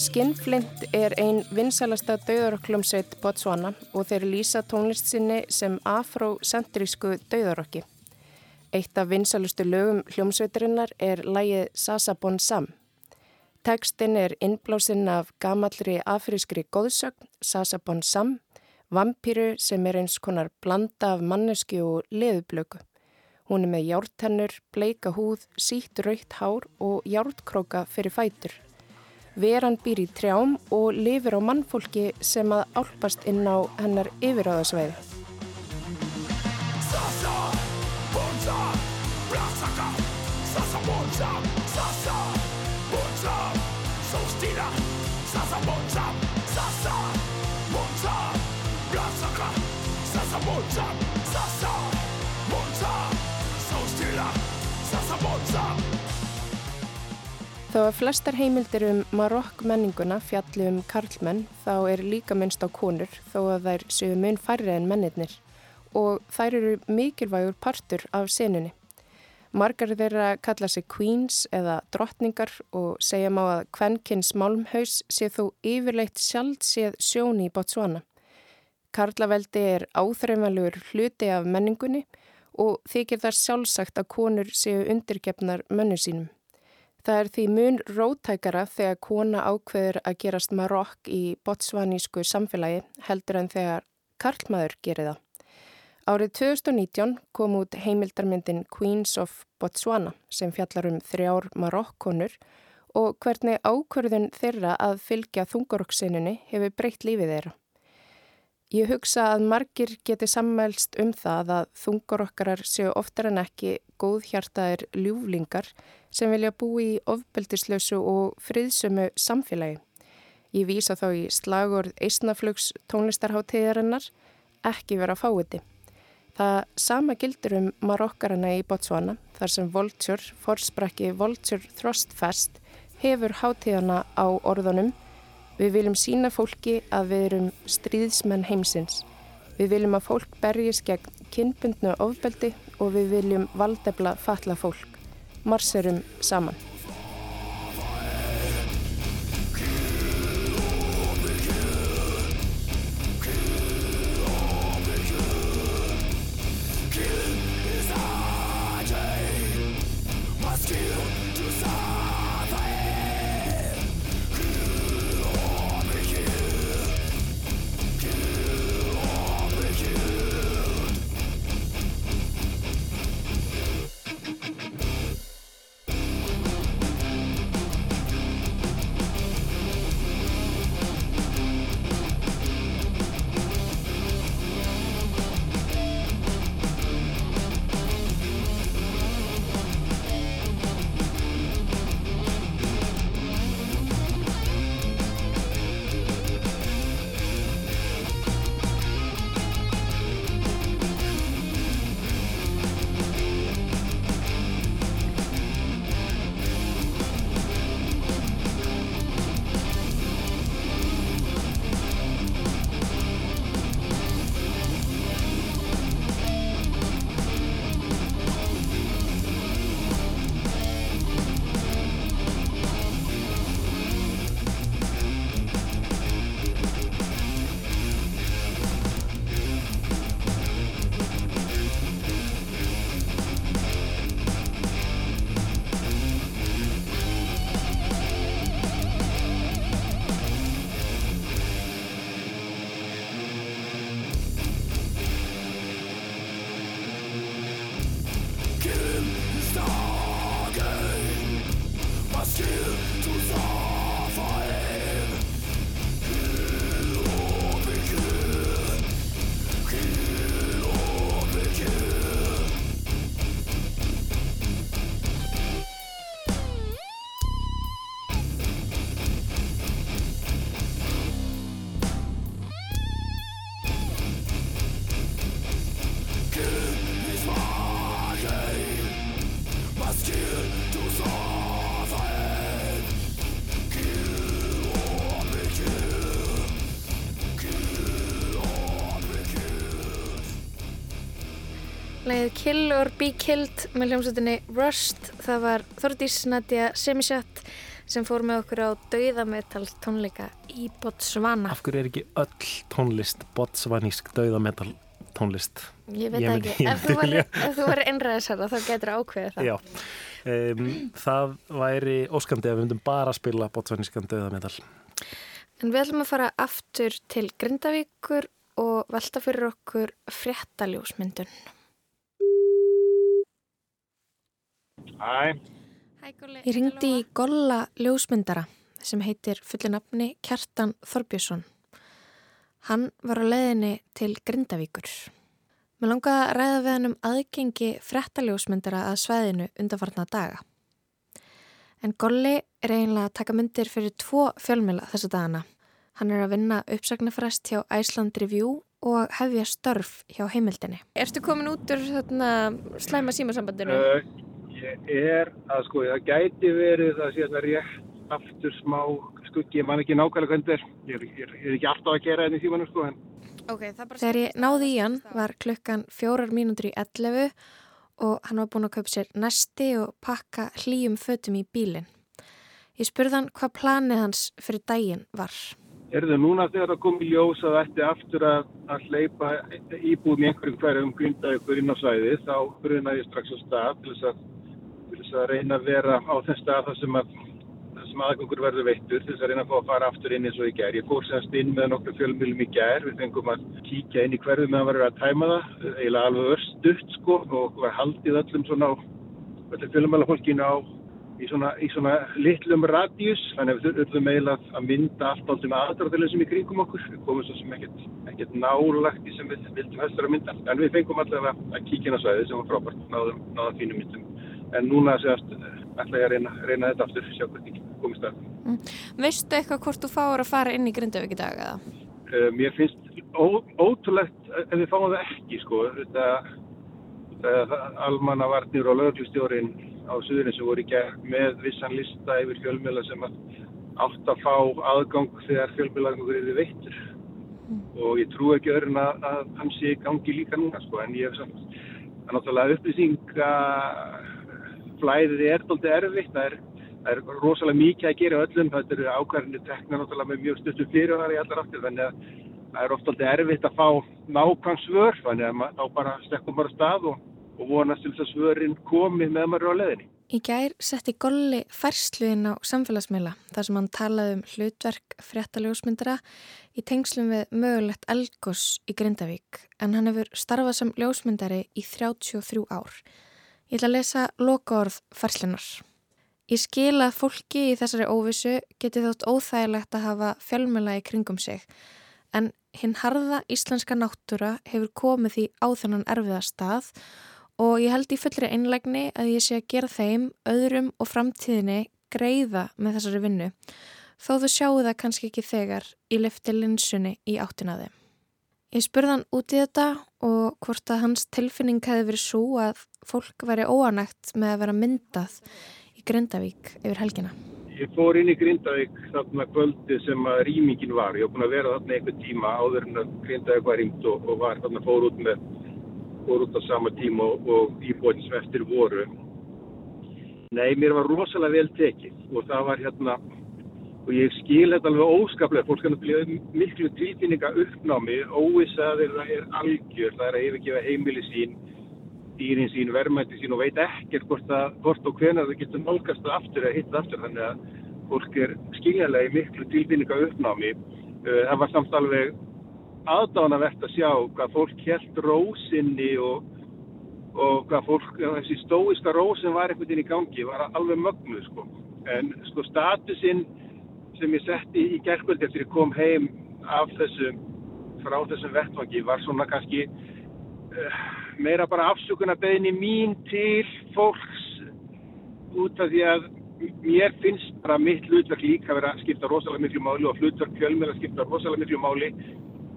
Skinflint er ein vinsalasta dauðarokklumsveit Botswana og þeir lýsa tónlist sinni sem afrocentrísku dauðarokki. Eitt af vinsalustu lögum hljómsveiturinnar er lægið Sasabon Sam. Tekstinn er innblásinn af gamallri afrískri góðsögn Sasabon Sam, vampýru sem er eins konar blanda af mannesku og leðublöku. Hún er með jártennur, bleika húð, sítt raukt hár og jártkróka fyrir fætur. Veran býr í trjám og lifir á mannfólki sem að álpast inn á hennar yfiráðasvæði. Þó að flestar heimildir um marokk menninguna fjalli um karlmenn þá er líka minnst á konur þó að þær séu mun færri en mennirnir og þær eru mikilvægur partur af senunni. Margar þeirra kalla sig queens eða drottningar og segja má að kvennkins málmhaus sé þó yfirleitt sjálf séð sjóni í Botswana. Karlaveldi er áþreifanlegur hluti af menningunni og þykir þar sjálfsagt að konur séu undirgefnar mönnu sínum. Það er því mun rótækara þegar kona ákveður að gerast marokk í botsvanísku samfélagi heldur en þegar karlmaður gerir það. Árið 2019 kom út heimildarmyndin Queens of Botswana sem fjallar um þrjár marokkonur og hvernig ákvörðun þeirra að fylgja þungarokksinnunni hefur breytt lífið þeirra. Ég hugsa að margir geti sammælst um það að þungarokkarar séu oftar en ekki góðhjartaðir ljúflingar sem vilja bú í ofbeldislausu og friðsömu samfélagi. Ég vísa þá í slagord eisnaflugs tónlistarháttíðarinnar ekki vera fáiði. Það sama gildur um marokkarana í Botswana þar sem Vulture, forsprakki Vulture Thrust Fest hefur háttíðana á orðunum Við viljum sína fólki að við erum stríðsmenn heimsins. Við viljum að fólk berjist gegn kynbundnu ofbeldi og við viljum valdefla fatla fólk. Marserum saman. Læðið Kill or Be Killed með hljómsveitinni Rust. Það var Þordís Nadja Semisjött sem fór með okkur á dauðametal tónleika í Botswana. Af hverju er ekki öll tónlist botsvanísk dauðametal tónlist? Ég veit ég ekki. Ef þú verður einræðisara þá getur það ákveðið það. Já, um, það væri óskandi að við myndum bara að spila botsvanískan dauðametal. En við ætlum að fara aftur til Grindavíkur og velta fyrir okkur fréttaljósmyndun. Hæ. Hæ, Góli. Ég ringdi í Golla ljósmyndara sem heitir fullinafni Kjartan Þorbjörnsson. Hann var á leðinni til Grindavíkur. Mér langaði að ræða við hann um aðgengi frettaljósmyndara að sveðinu undanfarna daga. En Golli er eiginlega að taka myndir fyrir tvo fjölmjöla þessu dagana. Hann er að vinna uppsagnarfrest hjá Iceland Review og hefja störf hjá heimildinni. Erstu komin út úr þarna slæma símasambandinu? Uh, ég er að sko, það gæti verið að það er rétt aftur smá skuggi, ég man ekki nákvæmlega hvernig þetta er. Ég er, er, ekki alltaf að gera þetta í símanum sko. Okay, Þegar ég náði í hann var klukkan fjórar mínútur í 11 og hann var búin að kaupa sér næsti og pakka hlýjum fötum í bílinn. Ég spurði hann hvað planið hans fyrir daginn var. Erðu núna þegar það kom í ljós að þetta aftur að, að hleypa íbúðum í einhverjum hverjum grindaðugur inn á sæði þá brunaði ég strax á stað til þess, að, þess að reyna að vera á þess stað þar sem, sem aðgöngur verður veittur þess að reyna að fá að fara aftur inn eins og í gær. Ég fór semst inn með nokkur fjölmjölum í gær, við fengum að kíkja inn í hverju meðan verður að tæma það, eiginlega alveg örstuðt sko og var haldið öllum svona á, öllum fjölmjölafólkinu á í svona, í svona litlum radíus. Þannig að við þurfum eiginlega að mynda allt áldum aðdraðileg sem í kringum okkur. Við komum svo sem ekkert, nálagt í sem við vildum höstur að mynda. En við fengum allavega að kíkina svæði sem var frábært. Náðum, náðum fínum myndum en núna séast ætla ég að reyna, reyna þetta aftur sjá hvernig komist það mm. Veistu eitthvað hvort þú fáur að fara inn í Grindavík í dag eða? Uh, mér finnst ó, ótrúlegt ef við fáum það ekki sko þetta, þetta almannavarnir og löglistjórin á suðurinn sem voru ekki með vissan lista yfir fjölmjöla sem átt að fá aðgang þegar fjölmjölagangur eru veittur mm. og ég trú ekki öðrun að, að hann sé gangi líka núna sko en ég hef samt að náttúrulega upplýsinga flæðið er doldið erfitt það er, það er rosalega mikið að gera öllum þetta eru ákvarðinu tekna náttúrulega með mjög stöttu fyrirvarar í allar áttir þannig að það er ofta doldið erfitt að fá nákvæmsvör þannig að þá bara stekkum bara stað og og vonast til þess að svörin komi með maður á leðinni. Í gær setti Golli færsluinn á samfélagsmiðla þar sem hann talaði um hlutverk fréttaljósmyndara í tengslum við mögulegt elgos í Grindavík en hann hefur starfað sem ljósmyndari í 33 ár. Ég ætla að lesa lokaorð færslunar. Ég skil að fólki í þessari óvissu geti þótt óþægilegt að hafa fjölmjöla í kringum sig en hinn harða íslenska náttúra hefur komið því á þennan erfiða stað og ég held í fullri einlegni að ég sé að gera þeim, öðrum og framtíðinni greiða með þessari vinnu þó þú sjáu það kannski ekki þegar í lifti linsunni í áttinaði. Ég spurði hann út í þetta og hvort að hans tilfinning hefði verið svo að fólk væri óanægt með að vera myndað í Grindavík yfir helgina. Ég fór inn í Grindavík þarna kvöldi sem að rýmingin var. Ég hef búin að vera þarna einhver tíma áður en að Grindavík var rýmt og, og var þarna fór út með fór út á sama tíma og, og íbúin sem eftir voru. Nei, mér var rosalega vel tekið og það var hérna, og ég skil þetta alveg óskaplega, fólk kannu bli miklu tvítinninga uppnámi, óvisaðir það er algjör, það er að yfirgefa heimili sín, dýrin sín, verðmætti sín og veit ekkert hvort, að, hvort og hvenar það getur nálgast aftur eða hitt aftur, þannig að fólk er skiljanlega í miklu tvítinninga uppnámi. Uh, það var samt alveg aðdánavert að sjá hvað fólk held rósinni og, og hvað fólk, þessi stóiska rósin var einhvern veginn í gangi, var alveg mögnuð sko. En sko statusinn sem ég setti í gerðkvöldi eftir ég kom heim af þessum, frá þessum vettvangi var svona kannski uh, meira bara afsökunar beðinni mín til fólks út af því að mér finnst bara mitt hlutverk líka vera að skipta rosalega miklu máli og hlutverk fjölmjöla skipta rosalega miklu máli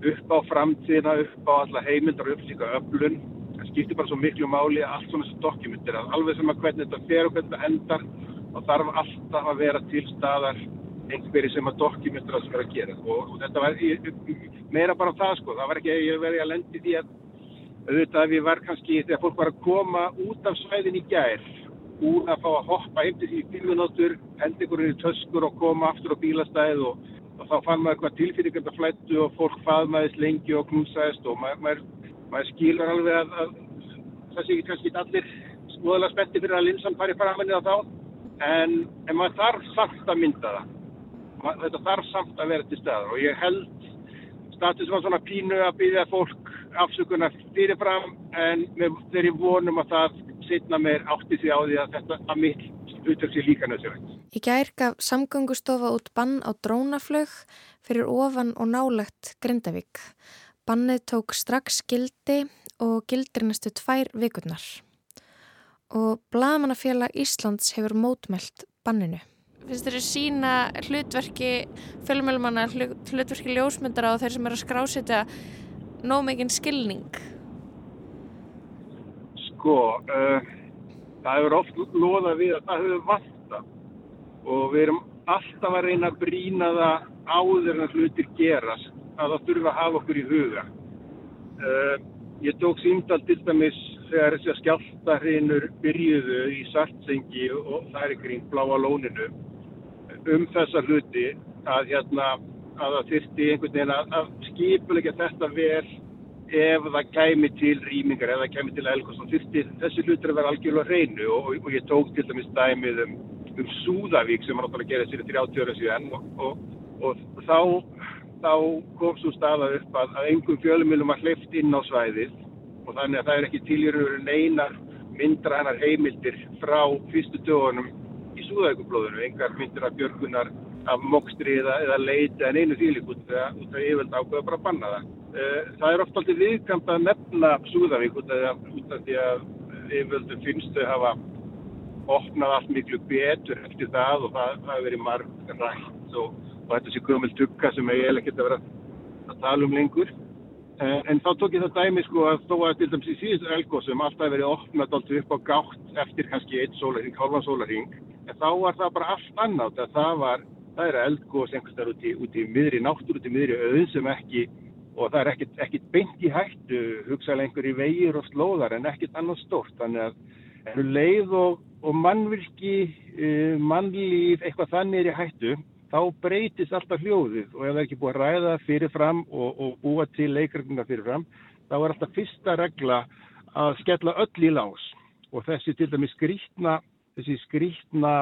upp á framtíðina, upp á alla heimildar og upplýsinga öflun. Það skiptir bara svo miklu máli að allt svona þessu dokumentir alveg sem að hvernig þetta fer og hvernig þetta endar og þarf alltaf að vera til staðar einhverju sem að dokumentir að sem er að gera. Og, og þetta var ég, meira bara það sko, það var ekki að ég verði að lendi því að auðvitað að við var kannski þegar fólk var að koma út af svæðin í gær úr að fá að hoppa heim til því bílunóttur, hendi ykkur í töskur og koma aftur á bílastæð og og þá fann maður hvað tilfýringanda flættu og fólk faðmaðist lengi og knúsaðist og maður, maður, maður skilur alveg að, að það sé ekki kannski allir skoðalega spetti fyrir að linsan fari þá. En, en maður þarf samt að mynda það þetta þarf samt að vera til staðar og ég held status var svona pínu að byggja fólk afsökunar fyrirfram en með þeirri vonum að það setna meir átti því á því að þetta að mitt hlutverk sé líka nöðsjöfætt. Í gær gaf samgöngustofa út bann á drónaflög fyrir ofan og nálegt Grindavík. Bannið tók strax gildi og gildir næstu tvær vikurnar. Og Blaðmannafélag Íslands hefur mótmælt banninu. Finnst þér sína hlutverki fjölmjölumanna, hlutverki ljósmyndara og þeir sem eru að skrásita nómegin skilning? Sko, uh, það hefur oft loða við að það hefur vanta og við erum alltaf að reyna að brína það áður en hlutir gerast að það þurfa að hafa okkur í huga. Uh, ég tók símdal til dæmis þegar þessi skjáltarinur byrjuðu í Sartsengi og er ykkur í bláa lóninu um þessa hluti að, hérna, að það þurfti einhvern veginn að, að skipulegja þetta vel ef það kæmi til rýmingar, ef það kæmi til elgos, þá þurfti þessi hlutir að vera algjörlega hreinu og, og, og ég tók til dæmis dæmið um, um Súðavík sem var náttúrulega að gera sér 30 ára síðan og, og þá, þá kom svo staða upp að, að einhverjum fjölumilum var hleyft inn á svæðið og þannig að það er ekki tiljurur neinar myndra hennar heimildir frá fyrstu dögunum í súðavíkublóðinu, engar myndir af björgunar af mokstri eða, eða leiti en einu þýlik út af yfirveld ákveða bara að banna það. Eh, það er oft alltaf viðkant að nefna Súðavík út af, því að yfirvöldum finnst þau hafa opnað allt miklu betur eftir það og það hafi verið marg rætt og, og þetta sé gömul tukka sem hef ekkert að vera að tala um lengur. Eh, en þá tók ég það dæmi sko að þó að til dæmis í síðustu elgósum alltaf verið opnað alltaf upp á gátt eftir kannski eitt sólarhing, hálfan sólarhing en þá var það bara allt annað. Það var, það er eldgós einhverstað út í, út í miðri náttúr, út í miðri auðn sem ekki, og það er ekkit, ekkit beint í hættu, hugsaðlega einhverju vegir og slóðar en ekkit annað stort þannig að eru leið og, og mannvirki, uh, mannlíf eitthvað þannig er í hættu þá breytist alltaf hljóðið og ef það er ekki búið að ræða fyrirfram og, og búa til leikrækninga fyrirfram þá er alltaf fyrsta regla að skella öll í lás. Og þessi til dæmis skrítna þessi skrítna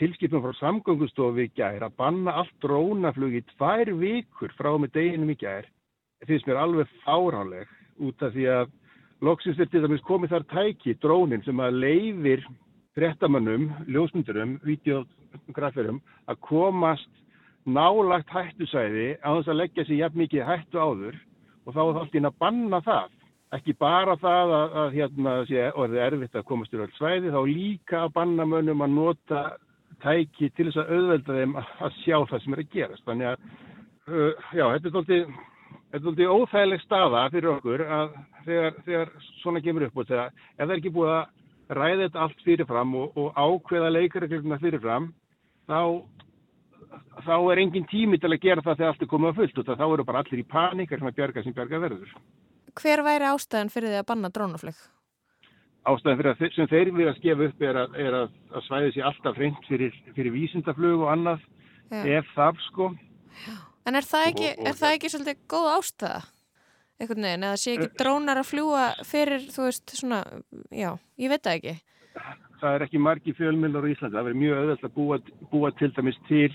tilskipum frá samgöngustofi í gær að banna allt drónaflug í tvær vikur frá með deginum í gær finnst mér alveg fáránleg út af því að loksins er til dæmis komið þar tæki, drónin sem að leifir frettamannum, ljósmyndurum, videograferum að komast nálagt hættusæði á þess að leggja sér jafn mikið hættu áður og þá er það alltaf inn að banna það. Ekki bara það að, að hérna sé orðið erfitt að komast úr öll svæði þá líka að banna mönnum að nota tæki til þess að auðvelda þeim að sjá það sem er að gerast. Þannig að uh, já, þetta er doldið óþægileg staða fyrir okkur að þegar, þegar svona kemur upp og þegar ef það er ekki búið að ræða þetta allt fyrirfram og, og ákveða leikaregluna fyrirfram þá þá er engin tími til að gera það þegar allt er komið að fullt og þá eru bara allir í panik sem að bjarga sem bjarga verður hver væri ástæðan fyrir því að banna drónaflög? Ástæðan fyrir að sem þeir vilja að skefa upp er að, er að, að svæði sér alltaf hreint fyrir, fyrir vísindaflög og annað já. ef það sko. Já. En er það ekki, og, og, er það ekki svolítið góð ástæða? Eitthvað neðin, eða sé ekki drónar að fljúa fyrir, þú veist, svona, já, ég veit það ekki. Það er ekki margi fjölmjölar í Íslandi, það verður mjög öðvöld að búa, búa til dæmis til,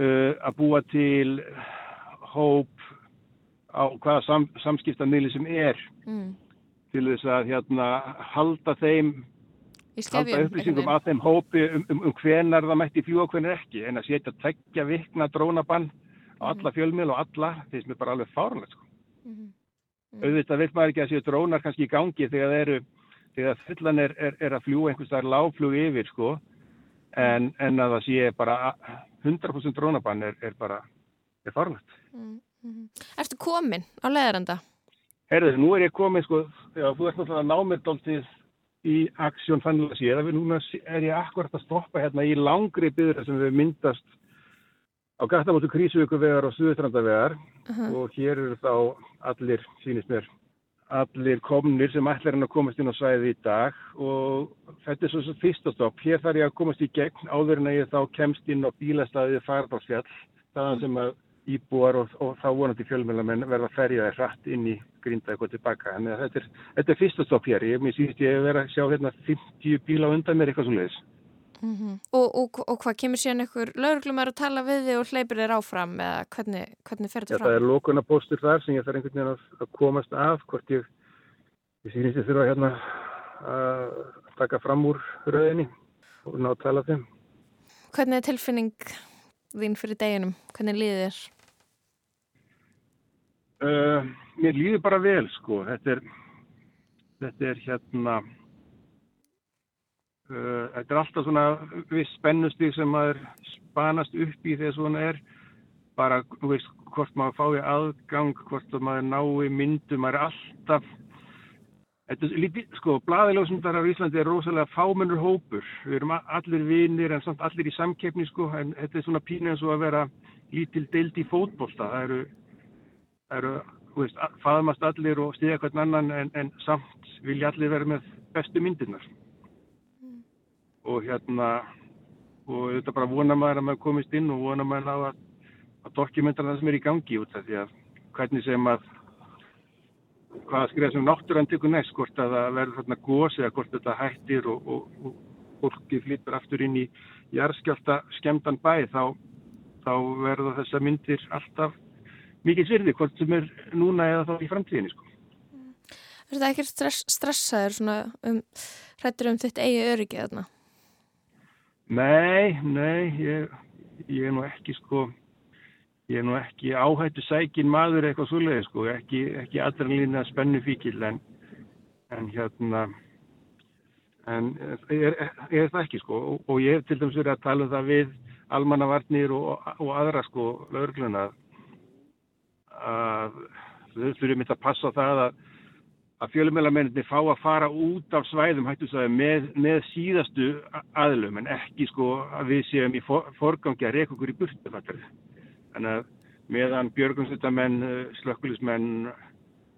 uh, að búa til hóp á hvaða sam, samskiptamili sem er mm. til þess að hérna halda þeim skefjum, halda upplýsingum að þeim hópi um, um, um hvenar það mætti fljúa og hvenar ekki en að setja tveggja vikna drónabann á mm. alla fjölmil og alla þeir sem er bara alveg fárlega sko. Mm -hmm. auðvitað vil maður ekki að séu drónar kannski í gangi þegar það eru þegar fullan er, er, er að fljúa einhvers þar láflug yfir sko en, en að það sé bara 100% drónabann er, er bara er fárlegt mm. Mm -hmm. Erstu komin á leðaranda? Herður, nú er ég komin sko, já, þú ert náttúrulega námiðdóltið í Aksjón Fannlasi, eða núna er ég akkurat að stoppa hérna í langri byður sem við myndast á Gattamóttu Krísuvíkuvegar og Suðustrandavegar uh -huh. og hér eru þá allir, sínist mér, allir komnir sem ætlar hann að komast inn á svæði í dag og þetta er svo svo fyrstastopp. Hér þarf ég að komast í gegn áður en að ég þá kemst inn á bílastæðið Fardalsfjall, þaðan sem að íbúar og, og þá vonandi fjölmjölamenn verða ferjaði hratt inn í grindaði og tilbaka. Þannig að þetta er, þetta er fyrsta stopp hér. Ég síðust ég að vera að sjá hérna 50 bíla undan mér eitthvað svo leiðis. Mm -hmm. og, og, og hvað kemur síðan einhver lauruglumar að tala við þig og hleypir þér áfram eða hvernig, hvernig fer þetta fram? Það er lókunarpostur þar sem ég þarf einhvern veginn að, að komast af hvort ég, ég sýnist ég þurfa hérna að taka fram úr rauðinni og ná að tala þeim. Hvernig er tilfinning þín fyrir deginum? Hvernig líður þér? Uh, mér líður bara vel sko, þetta er, þetta er hérna, þetta er alltaf svona viss spennustíð sem maður spanast upp í þegar svona er, bara, þú veist, hvort maður fái aðgang, hvort maður nái myndu, maður er alltaf, þetta er lítið, sko, blaðiljósundar á Íslandi er rosalega fámennur hópur, við erum allir vinir en samt allir í samkeppni sko, en þetta er svona pínu eins og að vera lítil deild í fótbolta, það eru, það eru, þú veist, faðmast allir og stiðja hvern annan en, en samt vilja allir vera með bestu myndirnar. Mm. Og hérna, og þetta bara vona maður að maður komist inn og vona maður að, að dokumentara það sem er í gangi út af því að hvernig sem að hvaða skriða sem náttúrann tekur næst, hvort að það verður þarna gós eða hvort þetta hættir og, og, og fólki flyttur aftur inn í jarðskjálta skemdan bæ, þá, þá verður þessa myndir alltaf mikið svirði hvort sem er núna eða þá í framtíðinni sko. Er þetta ekki stress, stressaður svona um hrættur um þitt eigi öryggi þarna? Nei, nei, ég, ég er nú ekki sko, ég er nú ekki áhættu sækin maður eitthvað svoleiði sko, ekki, ekki adrenalína spennu fíkil en, en hérna, en ég er, ég er það ekki sko og, og ég hef til dæmis verið að tala um það við almannavarnir og, og aðra sko lögurgluna að þau þurfum mitt að passa það að, að fjölumélamenninni fá að fara út af svæðum sagði, með, með síðastu aðlum en ekki sko að við séum í for, forgangi að reyka okkur í burtu þannig að meðan björgumstutamenn, slökkulismenn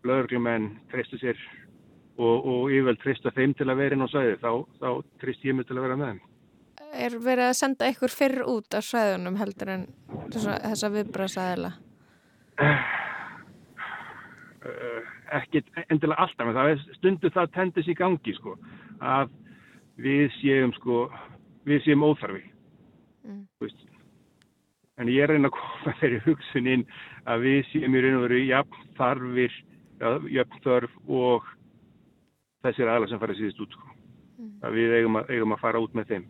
lögurglumenn treystu sér og, og vel treysta þeim til að vera inn á svæði þá, þá treyst ég mig til að vera með þeim Er verið að senda ykkur fyrr út af svæðunum heldur en þessa viðbrasaðila? Uh, ekki endilega alltaf en það er stundu það tendis í gangi sko að við séum sko við séum óþarfi. Mm. en ég er reyna að koma þeirri hugsunin að við séum í raun og veru jafn þarfir jafn þarf og þessir aðla sem fara síðust út sko. Mm. að við eigum að, eigum að fara út með þeim.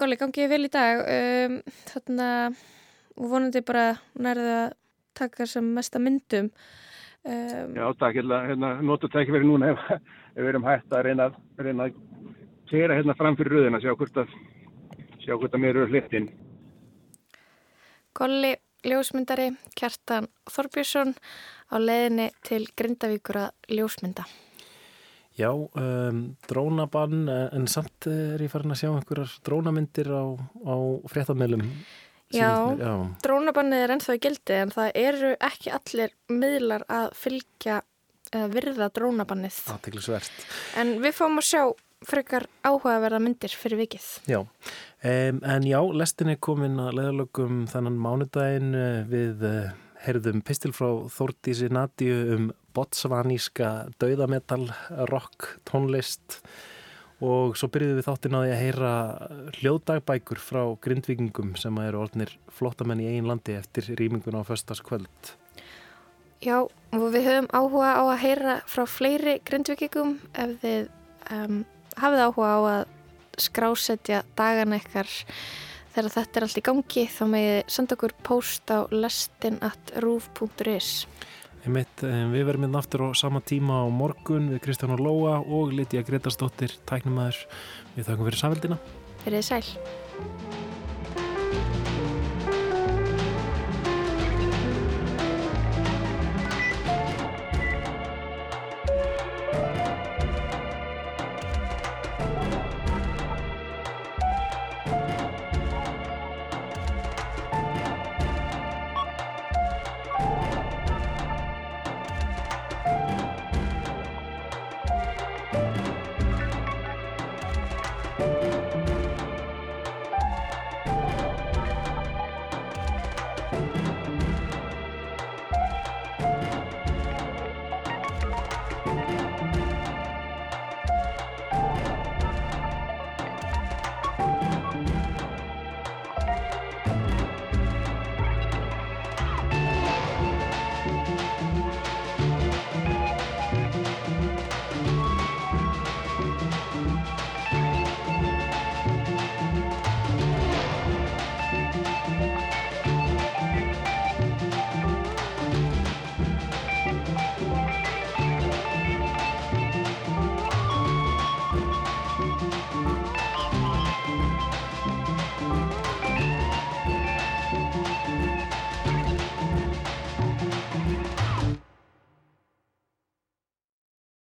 Góli, gangið vel í dag. Um, þarna og vonandi bara nærðu að taka sem mesta myndum um, Já, takk, hérna, hérna notur það ekki verið núna ef, ef við erum hægt að reyna, reyna að kera hérna fram fyrir röðina, sjá hvort að sjá hvort að mér eru hliptinn Golli ljósmyndari Kjartan Þorbjörnsson á leðinni til Grindavíkur að ljósmynda. Já, um, drónabann en samt er ég farin að sjá einhverjar drónamyndir á, á fréttamælum Já, já. drónabannið er ennþá í gildi en það eru ekki allir miðlar að fylgja eða virða drónabannið. Aðteglisvert. En við fáum að sjá frekar áhugaverða myndir fyrir vikið. Já, um, en já, lestin er komin að leðalögum þannan mánudaginn eh, við uh, heyrðum pistil frá Þórtísi Nadíu um botsvaníska dauðametal rock tónlist og svo byrjuðum við þáttinn á því að heyra hljóðdagbækur frá grindvikingum sem eru orðnir flottamenn í einn landi eftir rýmingun á föstaskvöld. Já, og við höfum áhuga á að heyra frá fleiri grindvikingum ef þið um, hafið áhuga á að skrásetja dagan ekkar þegar þetta er allt í gangi þá megið senda okkur post á lestin.ruf.is Einmitt, við verðum inn hérna aftur á sama tíma á morgun við Kristján og Lóa og Lítiða Gretarsdóttir, tæknumæður. Við þakkum fyrir samveldina. Fyrir sæl.